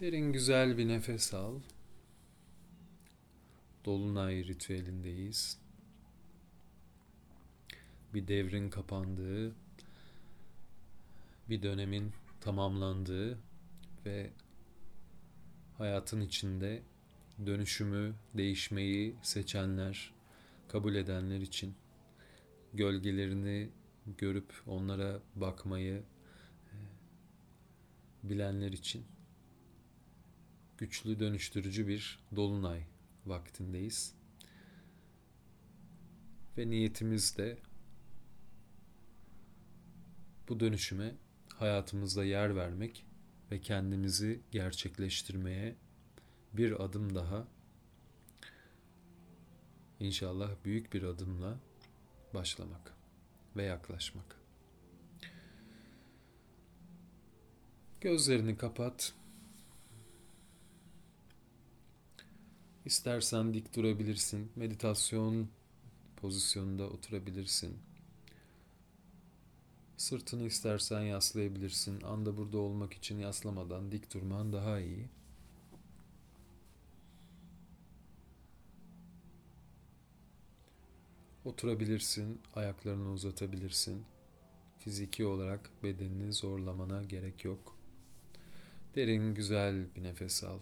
Derin güzel bir nefes al. Dolunay ritüelindeyiz. Bir devrin kapandığı, bir dönemin tamamlandığı ve hayatın içinde dönüşümü, değişmeyi seçenler, kabul edenler için gölgelerini görüp onlara bakmayı e, bilenler için güçlü dönüştürücü bir dolunay vaktindeyiz. Ve niyetimiz de bu dönüşüme hayatımızda yer vermek ve kendimizi gerçekleştirmeye bir adım daha inşallah büyük bir adımla başlamak ve yaklaşmak. Gözlerini kapat. İstersen dik durabilirsin. Meditasyon pozisyonunda oturabilirsin. Sırtını istersen yaslayabilirsin. Anda burada olmak için yaslamadan dik durman daha iyi. Oturabilirsin, ayaklarını uzatabilirsin. Fiziki olarak bedenini zorlamana gerek yok. Derin, güzel bir nefes al.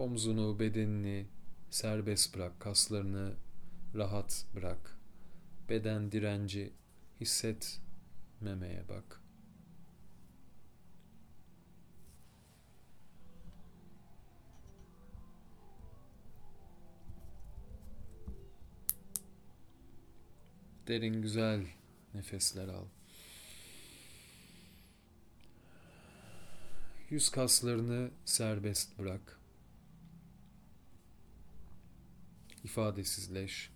Omzunu, bedenini serbest bırak, kaslarını rahat bırak. Beden direnci hissetmemeye bak. Derin güzel nefesler al. Yüz kaslarını serbest bırak. İfadesizleş.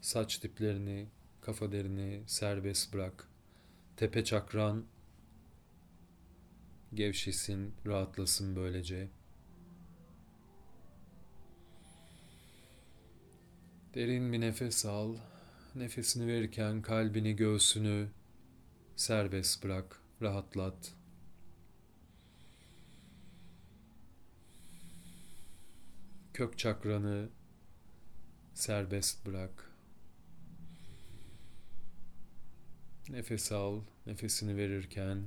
Saç diplerini, kafa derini serbest bırak. Tepe çakran gevşesin, rahatlasın böylece. Derin bir nefes al. Nefesini verirken kalbini, göğsünü serbest bırak, rahatlat. Kök çakranı serbest bırak. Nefes al, nefesini verirken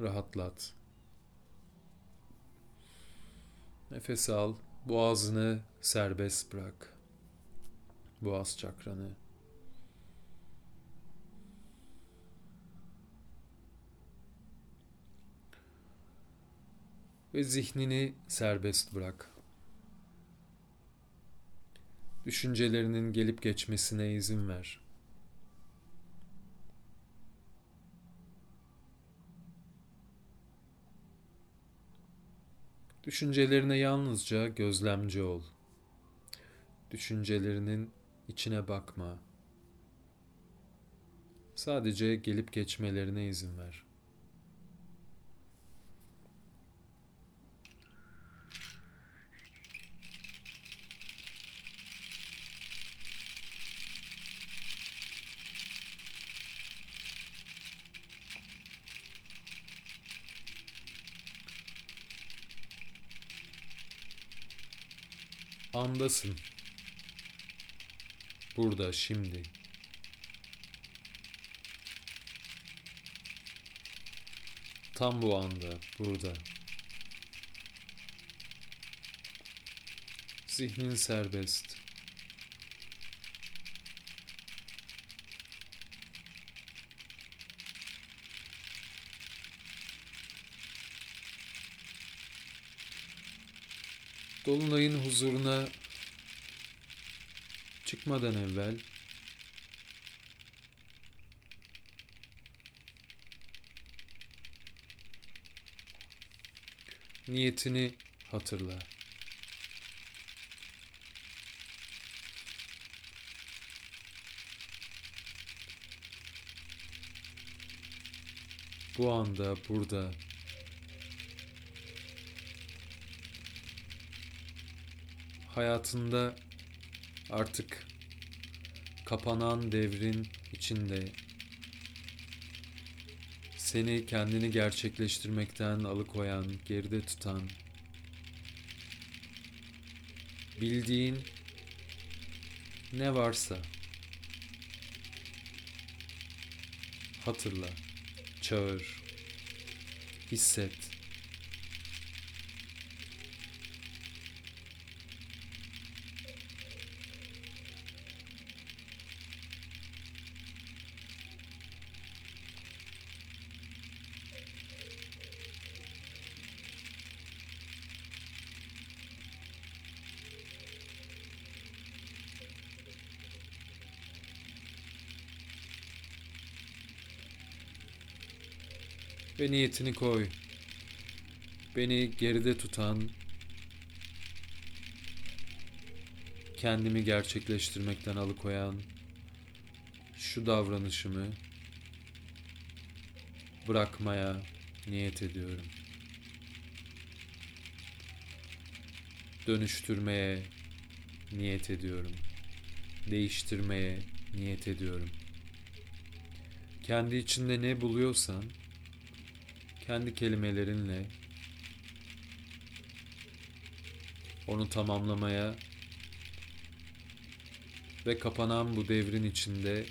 rahatlat. Nefes al, boğazını serbest bırak. Boğaz çakranı. Ve zihnini serbest bırak. Düşüncelerinin gelip geçmesine izin ver. Düşüncelerine yalnızca gözlemci ol. Düşüncelerinin içine bakma. Sadece gelip geçmelerine izin ver.'' Andasın. Burada, şimdi. Tam bu anda, burada. Zihnin serbest. Dolunay'ın huzuruna çıkmadan evvel niyetini hatırla. Bu anda, burada hayatında artık kapanan devrin içinde seni kendini gerçekleştirmekten alıkoyan, geride tutan, bildiğin ne varsa hatırla, çağır, hisset. Ve niyetini koy. Beni geride tutan, kendimi gerçekleştirmekten alıkoyan şu davranışımı bırakmaya niyet ediyorum. Dönüştürmeye niyet ediyorum. Değiştirmeye niyet ediyorum. Kendi içinde ne buluyorsan kendi kelimelerinle onu tamamlamaya ve kapanan bu devrin içinde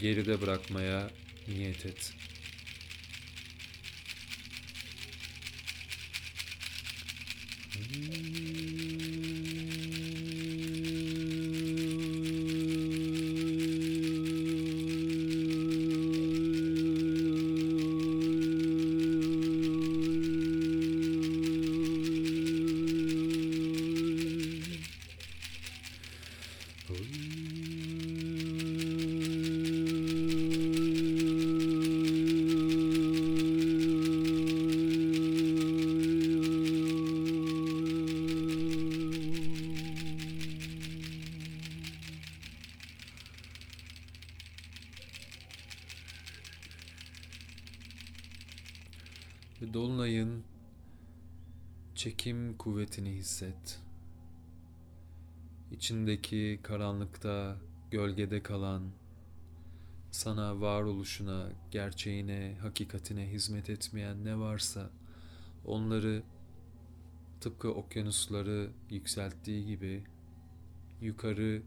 geride bırakmaya niyet et. Ve dolunayın çekim kuvvetini hisset. İçindeki karanlıkta, gölgede kalan, sana varoluşuna, gerçeğine, hakikatine hizmet etmeyen ne varsa onları tıpkı okyanusları yükselttiği gibi yukarı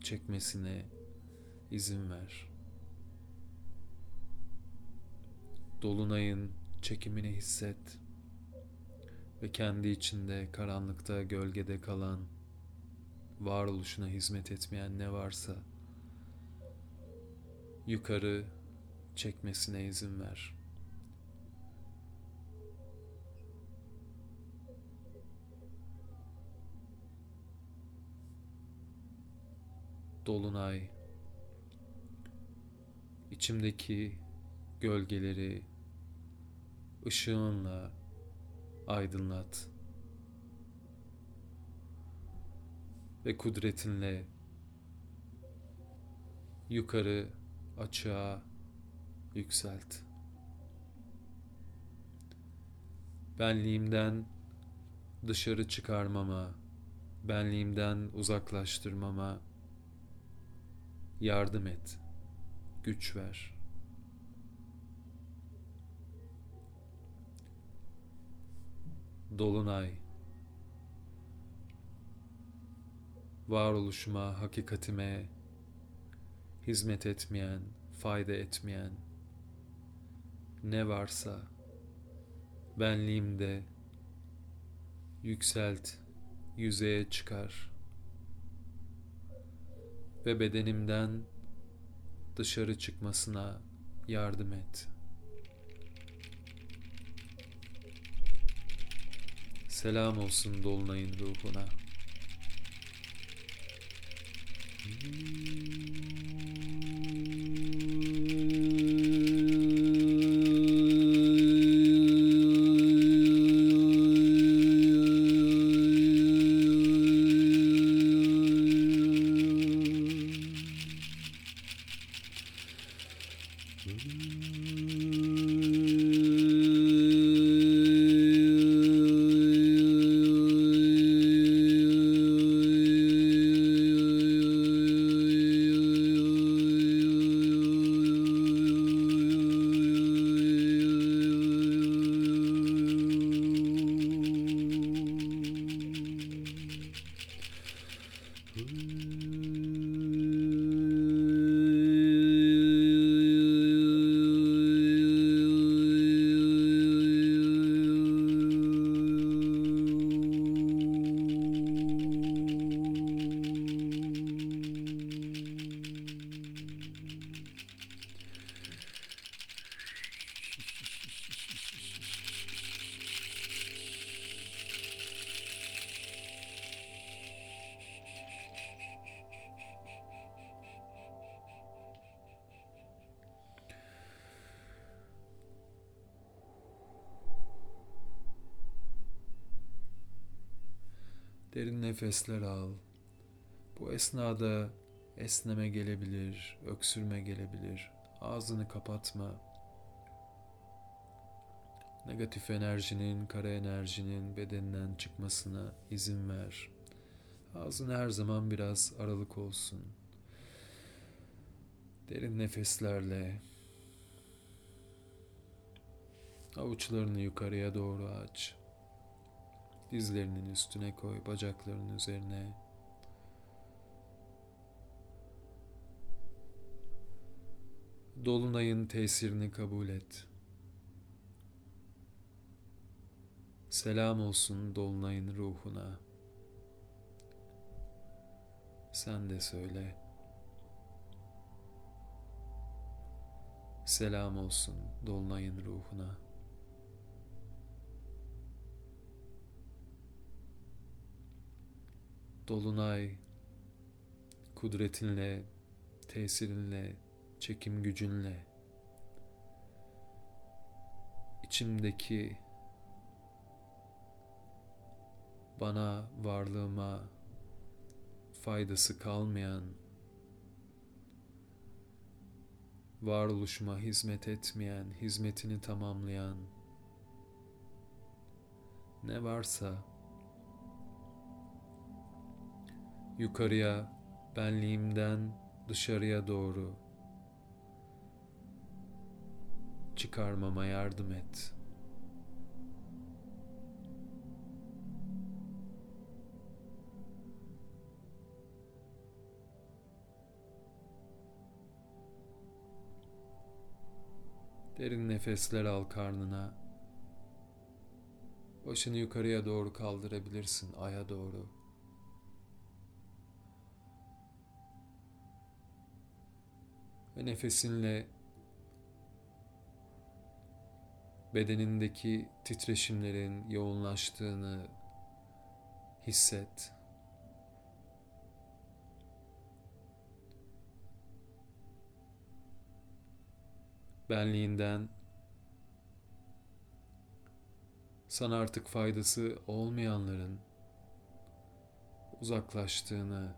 çekmesine izin ver. Dolunayın çekimini hisset ve kendi içinde karanlıkta gölgede kalan varoluşuna hizmet etmeyen ne varsa yukarı çekmesine izin ver. Dolunay içimdeki gölgeleri ışığınla aydınlat ve kudretinle yukarı açığa yükselt. Benliğimden dışarı çıkarmama, benliğimden uzaklaştırmama yardım et, güç ver.'' Dolunay Varoluşuma, hakikatime hizmet etmeyen, fayda etmeyen ne varsa benliğimde yükselt, yüzeye çıkar ve bedenimden dışarı çıkmasına yardım et.'' Selam olsun Dolunay'ın ruhuna. Hmm. Nefesler al. Bu esnada esneme gelebilir, öksürme gelebilir. Ağzını kapatma. Negatif enerjinin, kara enerjinin bedeninden çıkmasına izin ver. Ağzın her zaman biraz aralık olsun. Derin nefeslerle avuçlarını yukarıya doğru aç. Dizlerinin üstüne koy, bacaklarının üzerine. Dolunayın tesirini kabul et. Selam olsun dolunayın ruhuna. Sen de söyle. Selam olsun dolunayın ruhuna. Dolunay kudretinle, tesirinle, çekim gücünle içimdeki bana varlığıma faydası kalmayan varoluşuma hizmet etmeyen, hizmetini tamamlayan ne varsa yukarıya, benliğimden dışarıya doğru çıkarmama yardım et. Derin nefesler al karnına. Başını yukarıya doğru kaldırabilirsin, aya doğru. Ve nefesinle bedenindeki titreşimlerin yoğunlaştığını hisset. Benliğinden sana artık faydası olmayanların uzaklaştığını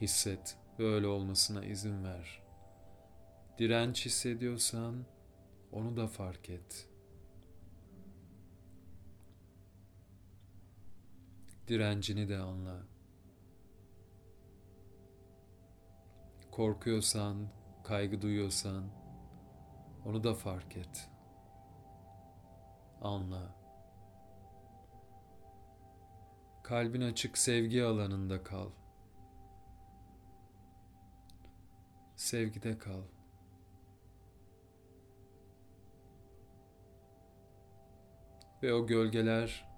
hisset ve öyle olmasına izin ver. Direnç hissediyorsan onu da fark et. Direncini de anla. Korkuyorsan, kaygı duyuyorsan onu da fark et. Anla. Kalbin açık sevgi alanında kal. Sevgide kal. Ve o gölgeler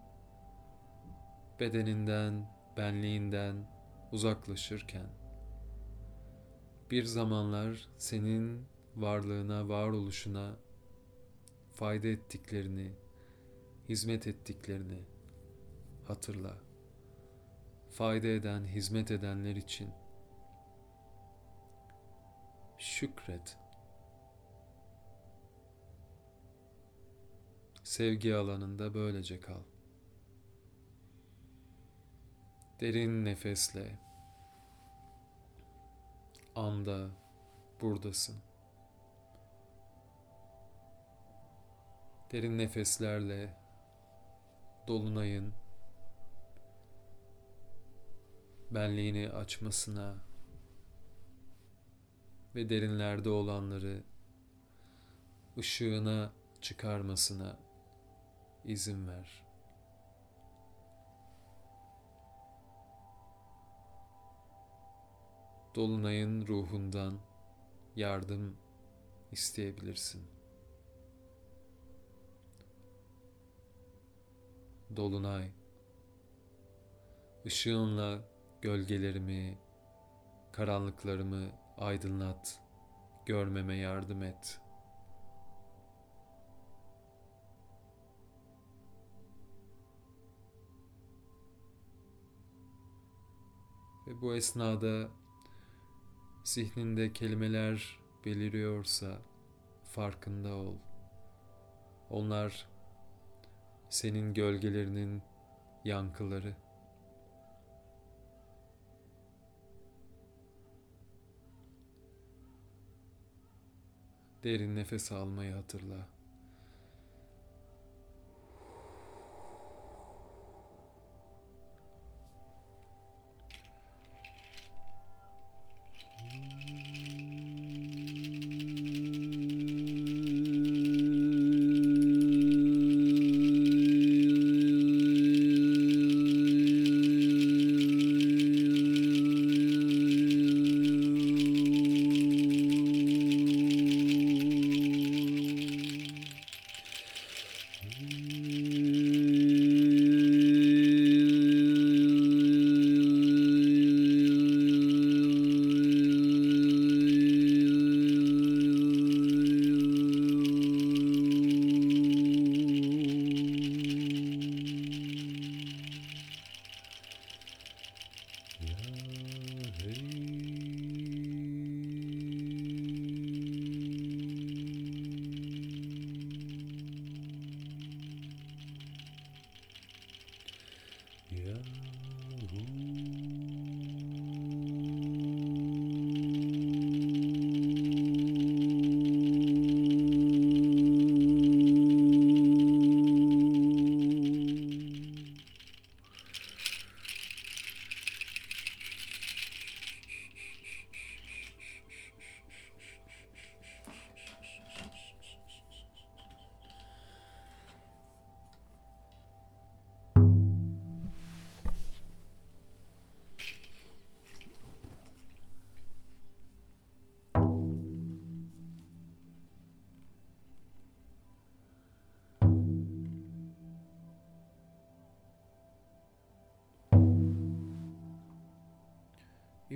bedeninden, benliğinden uzaklaşırken bir zamanlar senin varlığına, varoluşuna fayda ettiklerini, hizmet ettiklerini hatırla. Fayda eden, hizmet edenler için şükret. Sevgi alanında böylece kal. Derin nefesle anda buradasın. Derin nefeslerle dolunayın benliğini açmasına ve derinlerde olanları ışığına çıkarmasına izin ver. Dolunayın ruhundan yardım isteyebilirsin. Dolunay, ışığınla gölgelerimi, karanlıklarımı aydınlat, görmeme yardım et.'' Ve bu esnada zihninde kelimeler beliriyorsa farkında ol. Onlar senin gölgelerinin yankıları. Derin nefes almayı hatırla.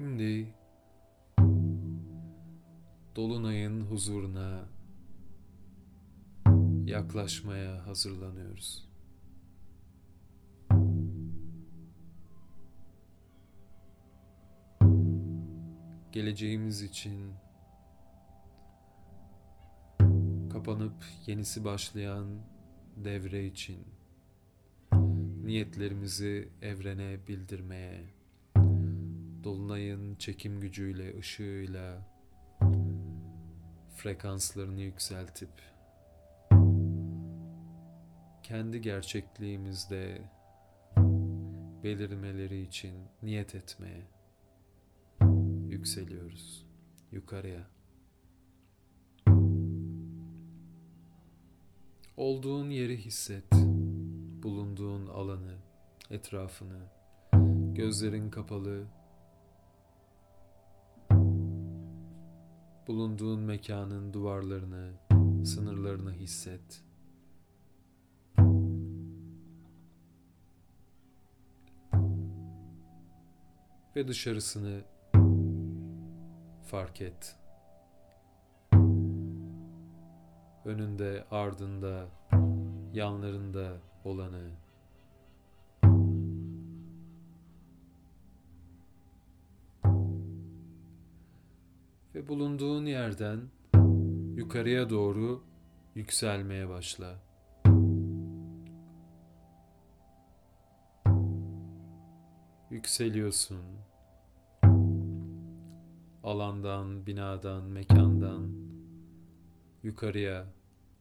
Şimdi Dolunay'ın huzuruna yaklaşmaya hazırlanıyoruz. Geleceğimiz için kapanıp yenisi başlayan devre için niyetlerimizi evrene bildirmeye Dolunay'ın çekim gücüyle, ışığıyla frekanslarını yükseltip kendi gerçekliğimizde belirmeleri için niyet etmeye yükseliyoruz. Yukarıya. Olduğun yeri hisset, bulunduğun alanı, etrafını, gözlerin kapalı, Bulunduğun mekanın duvarlarını, sınırlarını hisset. Ve dışarısını fark et. Önünde, ardında, yanlarında olanı bulunduğun yerden yukarıya doğru yükselmeye başla. Yükseliyorsun. Alandan, binadan, mekandan yukarıya,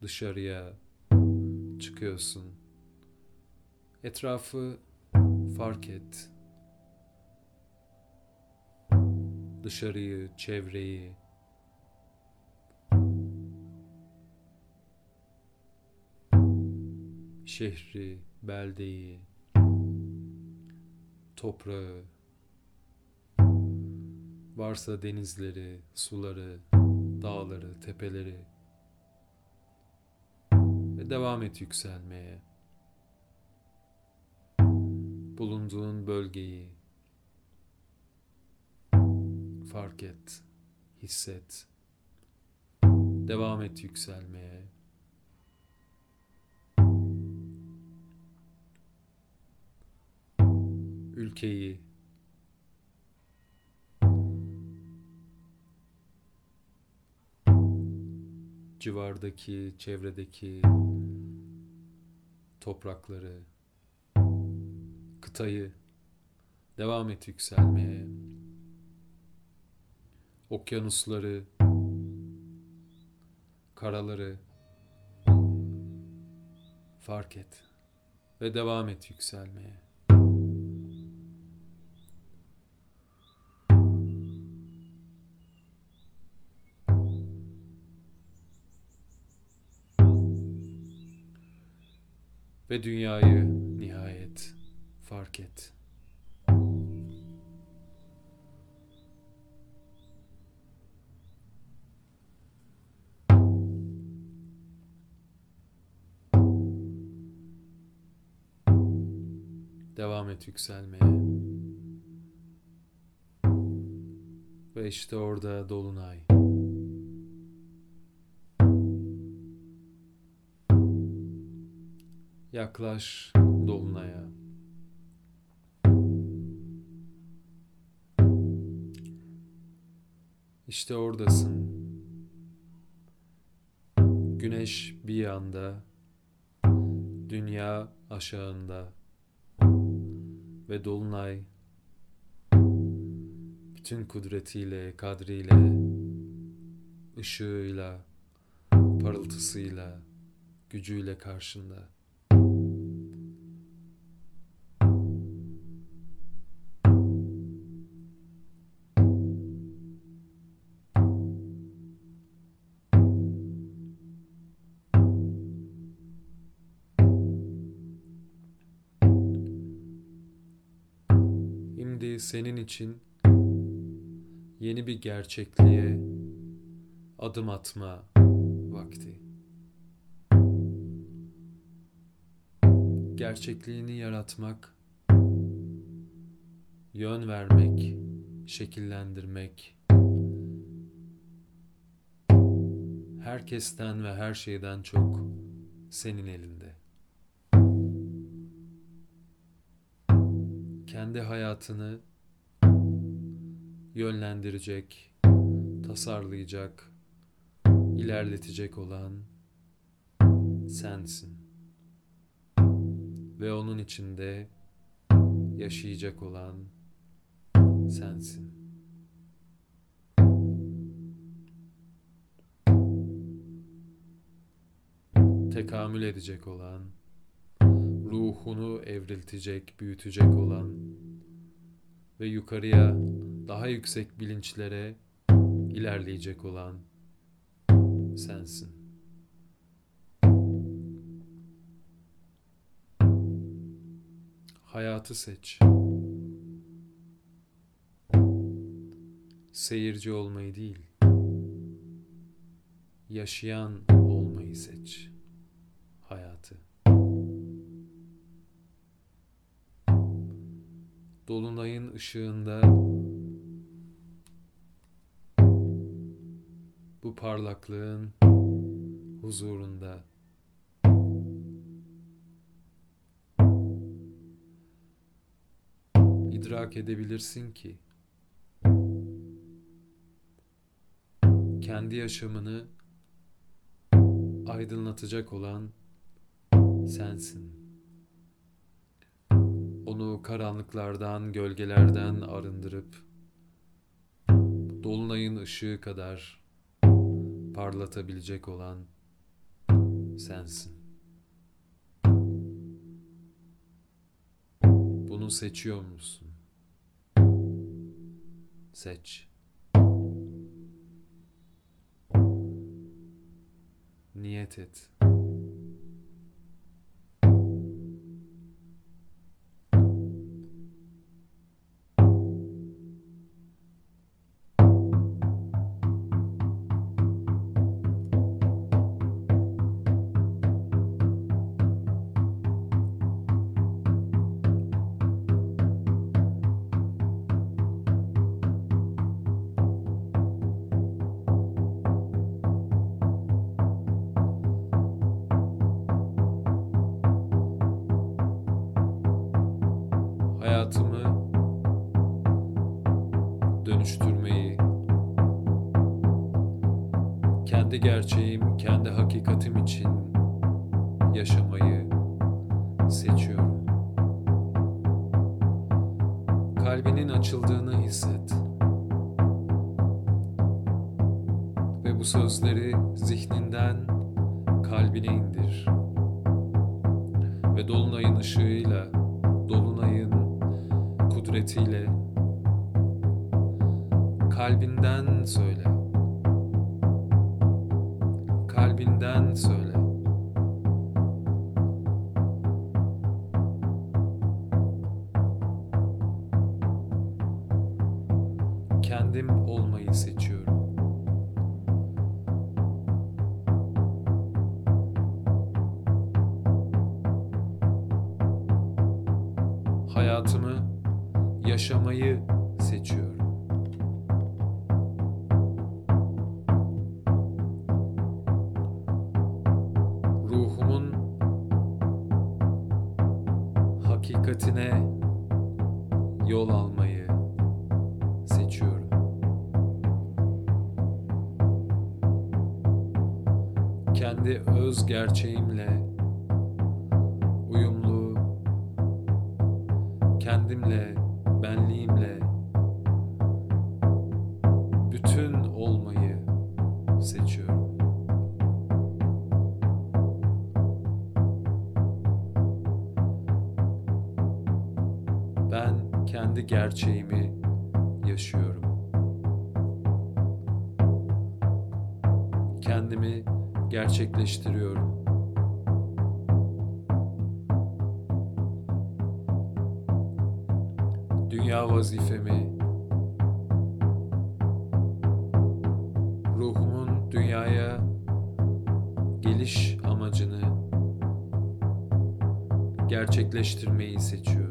dışarıya çıkıyorsun. Etrafı fark et. Dışarıyı, çevreyi, şehri, beldeyi, toprağı, varsa denizleri, suları, dağları, tepeleri. Ve devam et yükselmeye. Bulunduğun bölgeyi, fark et, hisset. Devam et yükselmeye. Ülkeyi civardaki, çevredeki toprakları, kıtayı devam et yükselmeye okyanusları, karaları fark et ve devam et yükselmeye. Ve dünyayı nihayet fark et. Et yükselmeye. Ve işte orada dolunay. Yaklaş dolunaya. İşte oradasın. Güneş bir yanda, dünya aşağında ve dolunay bütün kudretiyle, kadriyle, ışığıyla, parıltısıyla, gücüyle karşında. Senin için yeni bir gerçekliğe adım atma vakti. Gerçekliğini yaratmak, yön vermek, şekillendirmek, herkesten ve her şeyden çok senin elinde. kendi hayatını yönlendirecek, tasarlayacak, ilerletecek olan sensin. Ve onun içinde yaşayacak olan sensin. Tekamül edecek olan ruhunu evriltecek, büyütecek olan ve yukarıya daha yüksek bilinçlere ilerleyecek olan sensin. Hayatı seç. Seyirci olmayı değil, yaşayan olmayı seç. Hayatı. dolunayın ışığında bu parlaklığın huzurunda. İdrak edebilirsin ki kendi yaşamını aydınlatacak olan sensin. Onu karanlıklardan, gölgelerden arındırıp dolunayın ışığı kadar parlatabilecek olan sensin. Bunu seçiyor musun? Seç. Niyet et. Gerçeğim, kendi hakikatim için yaşamayı seçiyorum. Kalbinin açıldığını hisset. Ve bu sözleri zihninden kalbine indir. Ve dolunayın ışığıyla, dolunayın kudretiyle kalbinden söyle. Kalbinden söyle. Gerçekleştiriyorum. Dünya vazifemi, ruhumun dünyaya geliş amacını gerçekleştirmeyi seçiyorum.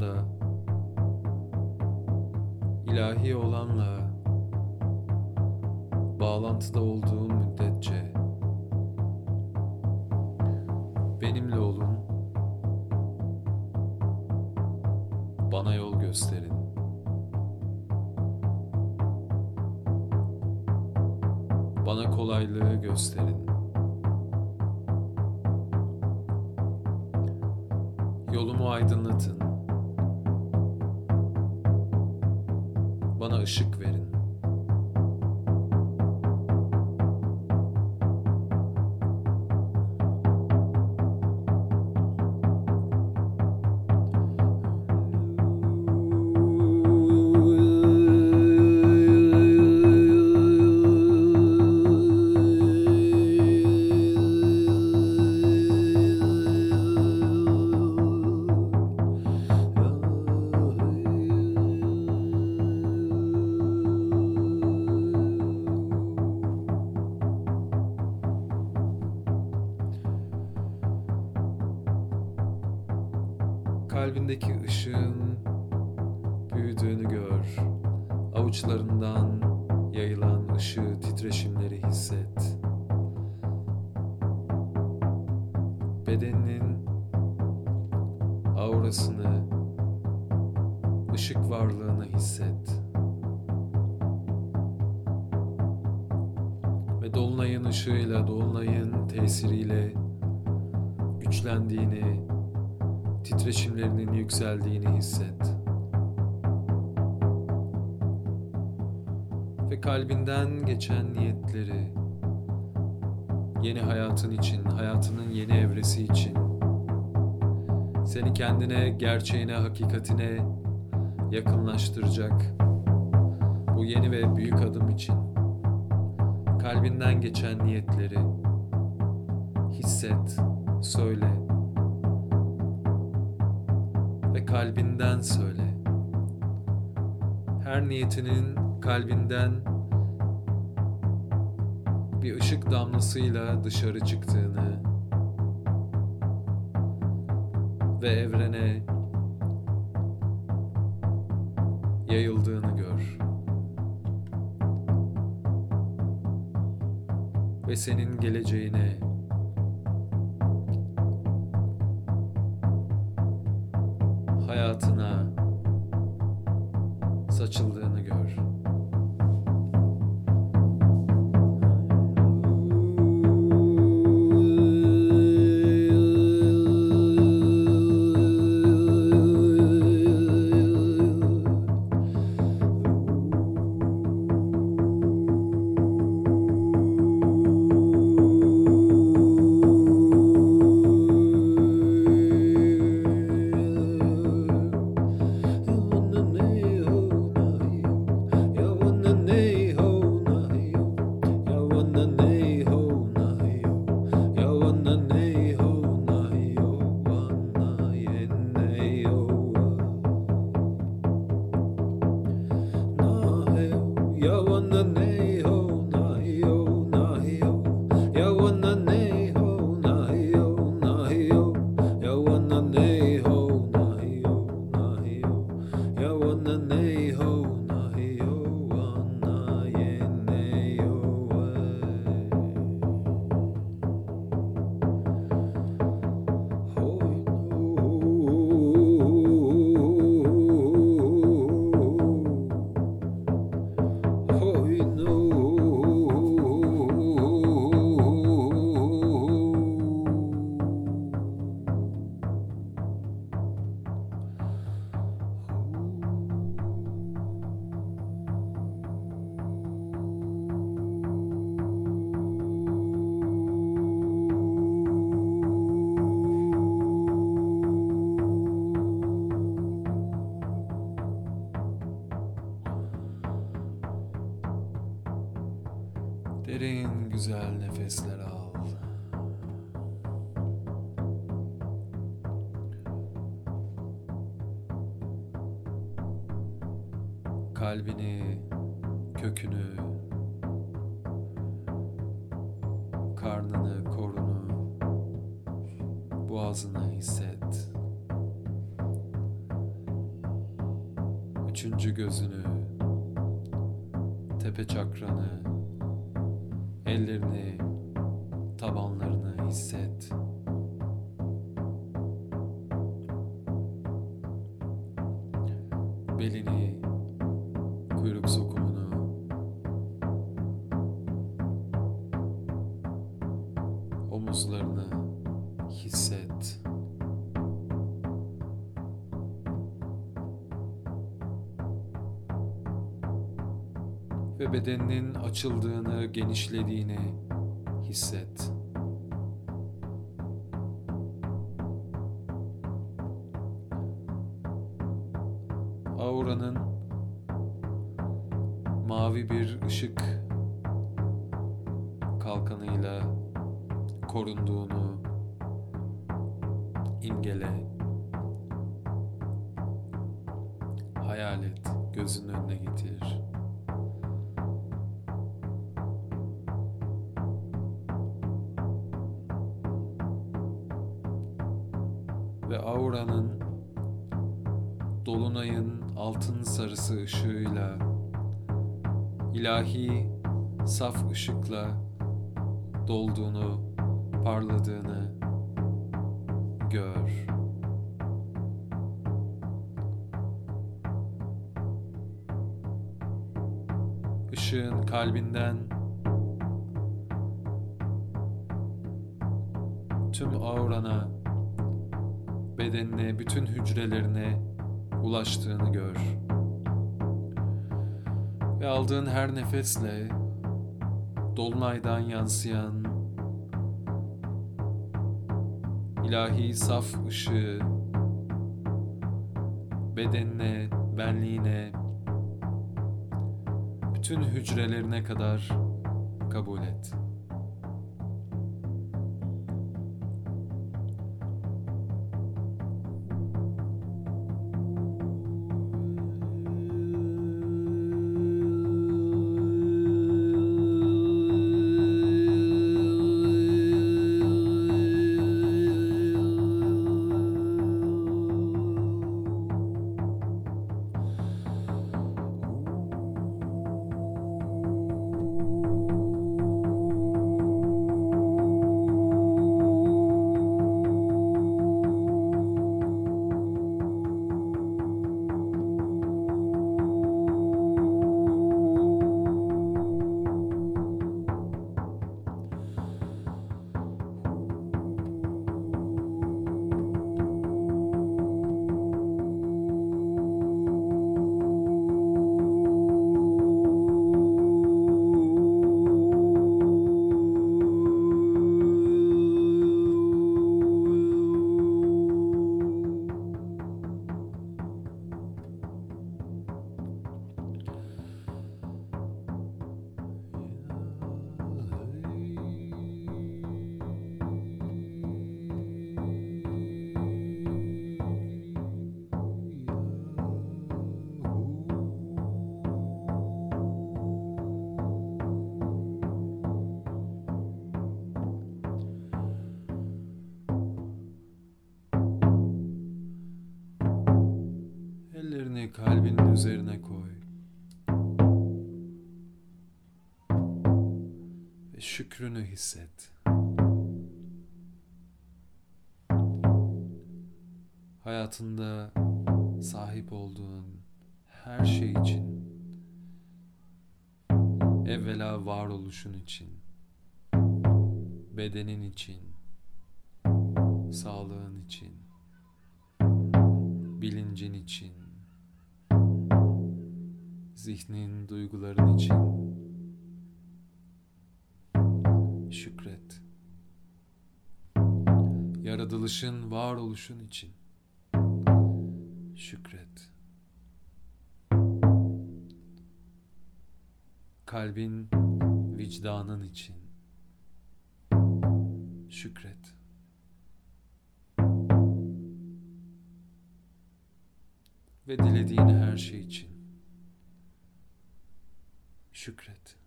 Yolumda ilahi olanla bağlantıda olduğum müddetçe benimle olun bana yol gösterin. Bana kolaylığı gösterin aurasını, ışık varlığını hisset. Ve dolunayın ışığıyla, dolunayın tesiriyle güçlendiğini, titreşimlerinin yükseldiğini hisset. Ve kalbinden geçen niyetleri yeni hayatın için, hayatının yeni evresi için, seni kendine, gerçeğine, hakikatine yakınlaştıracak bu yeni ve büyük adım için kalbinden geçen niyetleri hisset, söyle ve kalbinden söyle. Her niyetinin kalbinden bir ışık damlasıyla dışarı çıktığını ve evrene yayıldığını gör. Ve senin geleceğine Üçüncü gözünü, tepe çakranı, ellerini, tabanlarını hisset. Bedeninin açıldığını, genişlediğini hisset. Auranın mavi bir ışık kalkanıyla korunduğunu imgele. Hayal et, gözünün önüne getir. Auranın dolunayın altın sarısı ışığıyla ilahi saf ışıkla dolduğunu, parladığını gör. Işığın kalbinden tüm aurana, bedenine, bütün hücrelerine ulaştığını gör. Ve aldığın her nefesle dolunaydan yansıyan ilahi saf ışığı bedenine, benliğine, bütün hücrelerine kadar kabul et.'' Kalbinin üzerine koy. Ve şükrünü hisset. Hayatında sahip olduğun her şey için evvela varoluşun için bedenin için sağlığın için bilincin için, zihnin, duyguların için şükret. Yaratılışın, varoluşun için şükret. Kalbin, vicdanın için şükret. ve dilediğin her şey için şükret.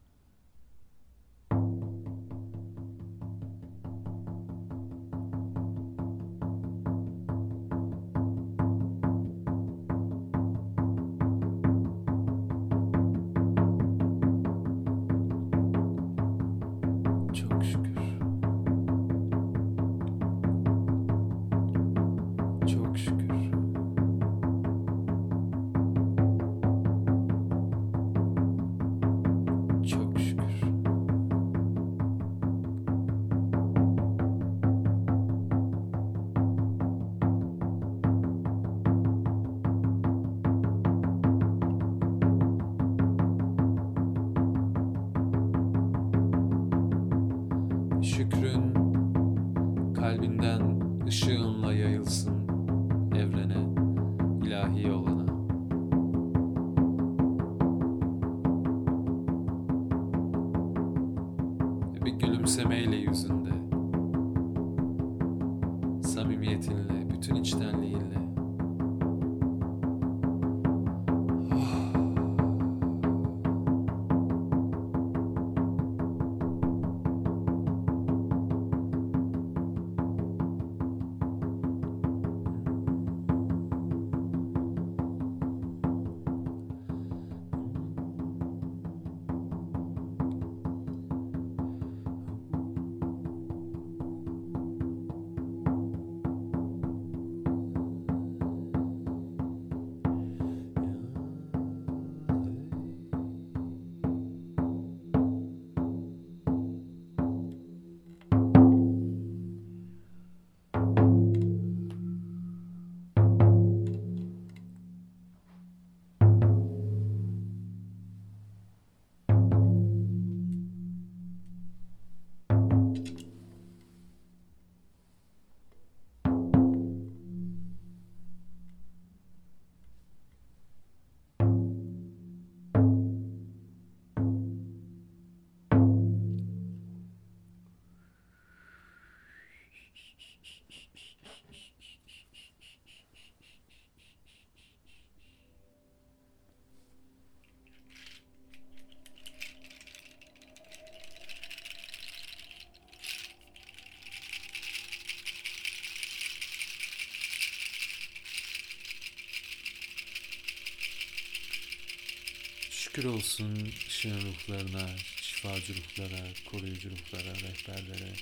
Şükür olsun ışığın ruhlarına, şifacı ruhlara, koruyucu ruhlara, rehberlere.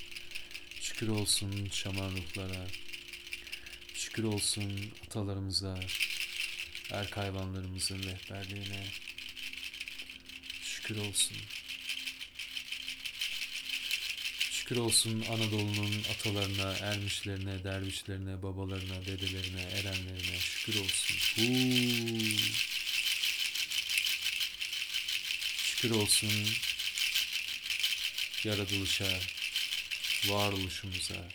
Şükür olsun şaman ruhlara. Şükür olsun atalarımıza, erk hayvanlarımızın rehberliğine. Şükür olsun. Şükür olsun Anadolu'nun atalarına, ermişlerine, dervişlerine, babalarına, dedelerine, erenlerine şükür olsun. Huu. Şükür olsun yaratılışa, varoluşumuza.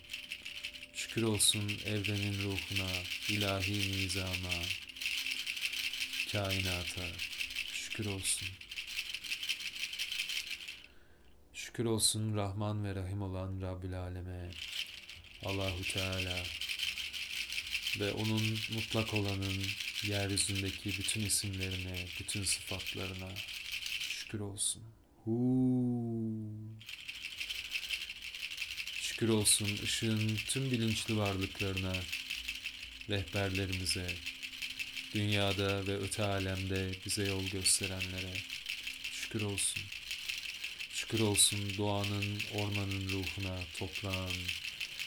Şükür olsun evrenin ruhuna, ilahi nizama, kainata. Şükür olsun. Şükür olsun Rahman ve Rahim olan Rabbül Aleme, Allahu Teala ve onun mutlak olanın yeryüzündeki bütün isimlerine, bütün sıfatlarına şükür olsun. Şükür olsun ışığın tüm bilinçli varlıklarına, rehberlerimize, dünyada ve öte alemde bize yol gösterenlere şükür olsun. Şükür olsun doğanın, ormanın ruhuna, toprağın,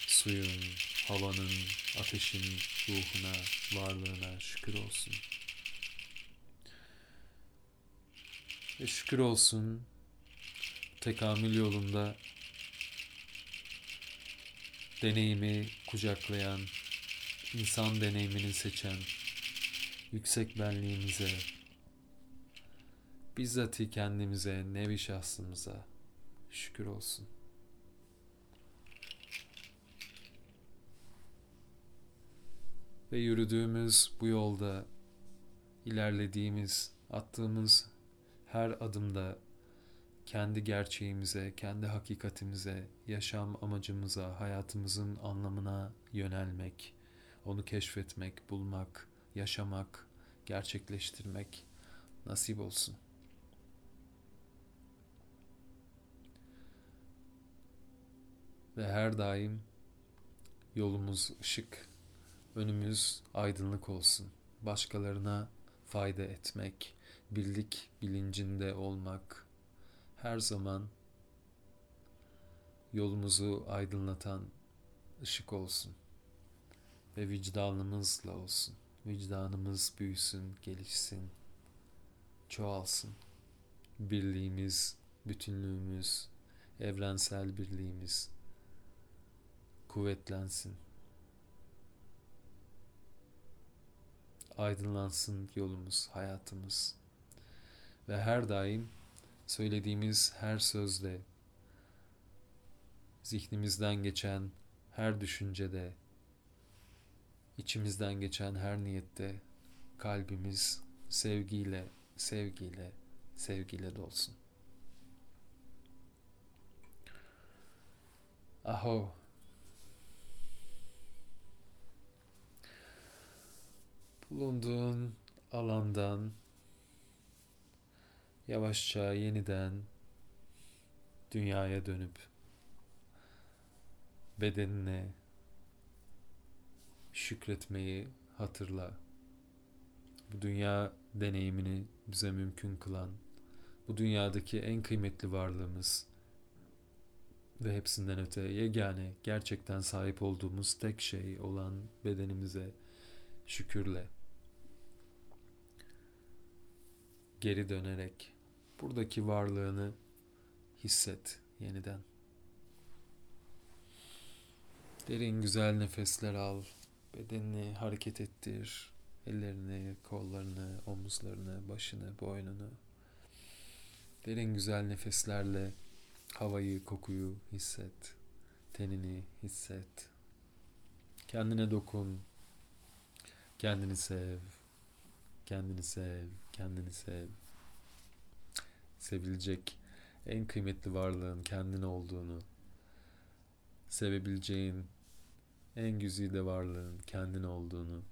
suyun, havanın, ateşin ruhuna, varlığına şükür olsun. Ve şükür olsun tekamül yolunda deneyimi kucaklayan, insan deneyimini seçen, yüksek benliğimize, bizzati kendimize, nevi şahsımıza şükür olsun. Ve yürüdüğümüz bu yolda ilerlediğimiz, attığımız her adımda kendi gerçeğimize, kendi hakikatimize, yaşam amacımıza, hayatımızın anlamına yönelmek, onu keşfetmek, bulmak, yaşamak, gerçekleştirmek nasip olsun. Ve her daim yolumuz ışık, önümüz aydınlık olsun. Başkalarına fayda etmek, birlik bilincinde olmak her zaman yolumuzu aydınlatan ışık olsun ve vicdanımızla olsun. Vicdanımız büyüsün, gelişsin, çoğalsın. Birliğimiz, bütünlüğümüz, evrensel birliğimiz kuvvetlensin. Aydınlansın yolumuz, hayatımız ve her daim söylediğimiz her sözde, zihnimizden geçen her düşüncede, içimizden geçen her niyette kalbimiz sevgiyle, sevgiyle, sevgiyle dolsun. Aho. Bulunduğun alandan yavaşça yeniden dünyaya dönüp bedenine şükretmeyi hatırla. Bu dünya deneyimini bize mümkün kılan, bu dünyadaki en kıymetli varlığımız ve hepsinden öte yegane gerçekten sahip olduğumuz tek şey olan bedenimize şükürle geri dönerek buradaki varlığını hisset yeniden. Derin güzel nefesler al. Bedenini hareket ettir. Ellerini, kollarını, omuzlarını, başını, boynunu. Derin güzel nefeslerle havayı, kokuyu hisset. Tenini hisset. Kendine dokun. Kendini sev. Kendini sev. Kendini sev sevilecek en kıymetli varlığın kendin olduğunu, sevebileceğin en güzide varlığın kendin olduğunu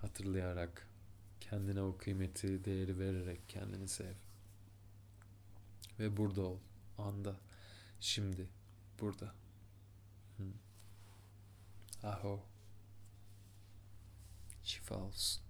hatırlayarak, kendine o kıymeti, değeri vererek kendini sev. Ve burada ol, anda, şimdi, burada. Hı. Aho. Şifa olsun.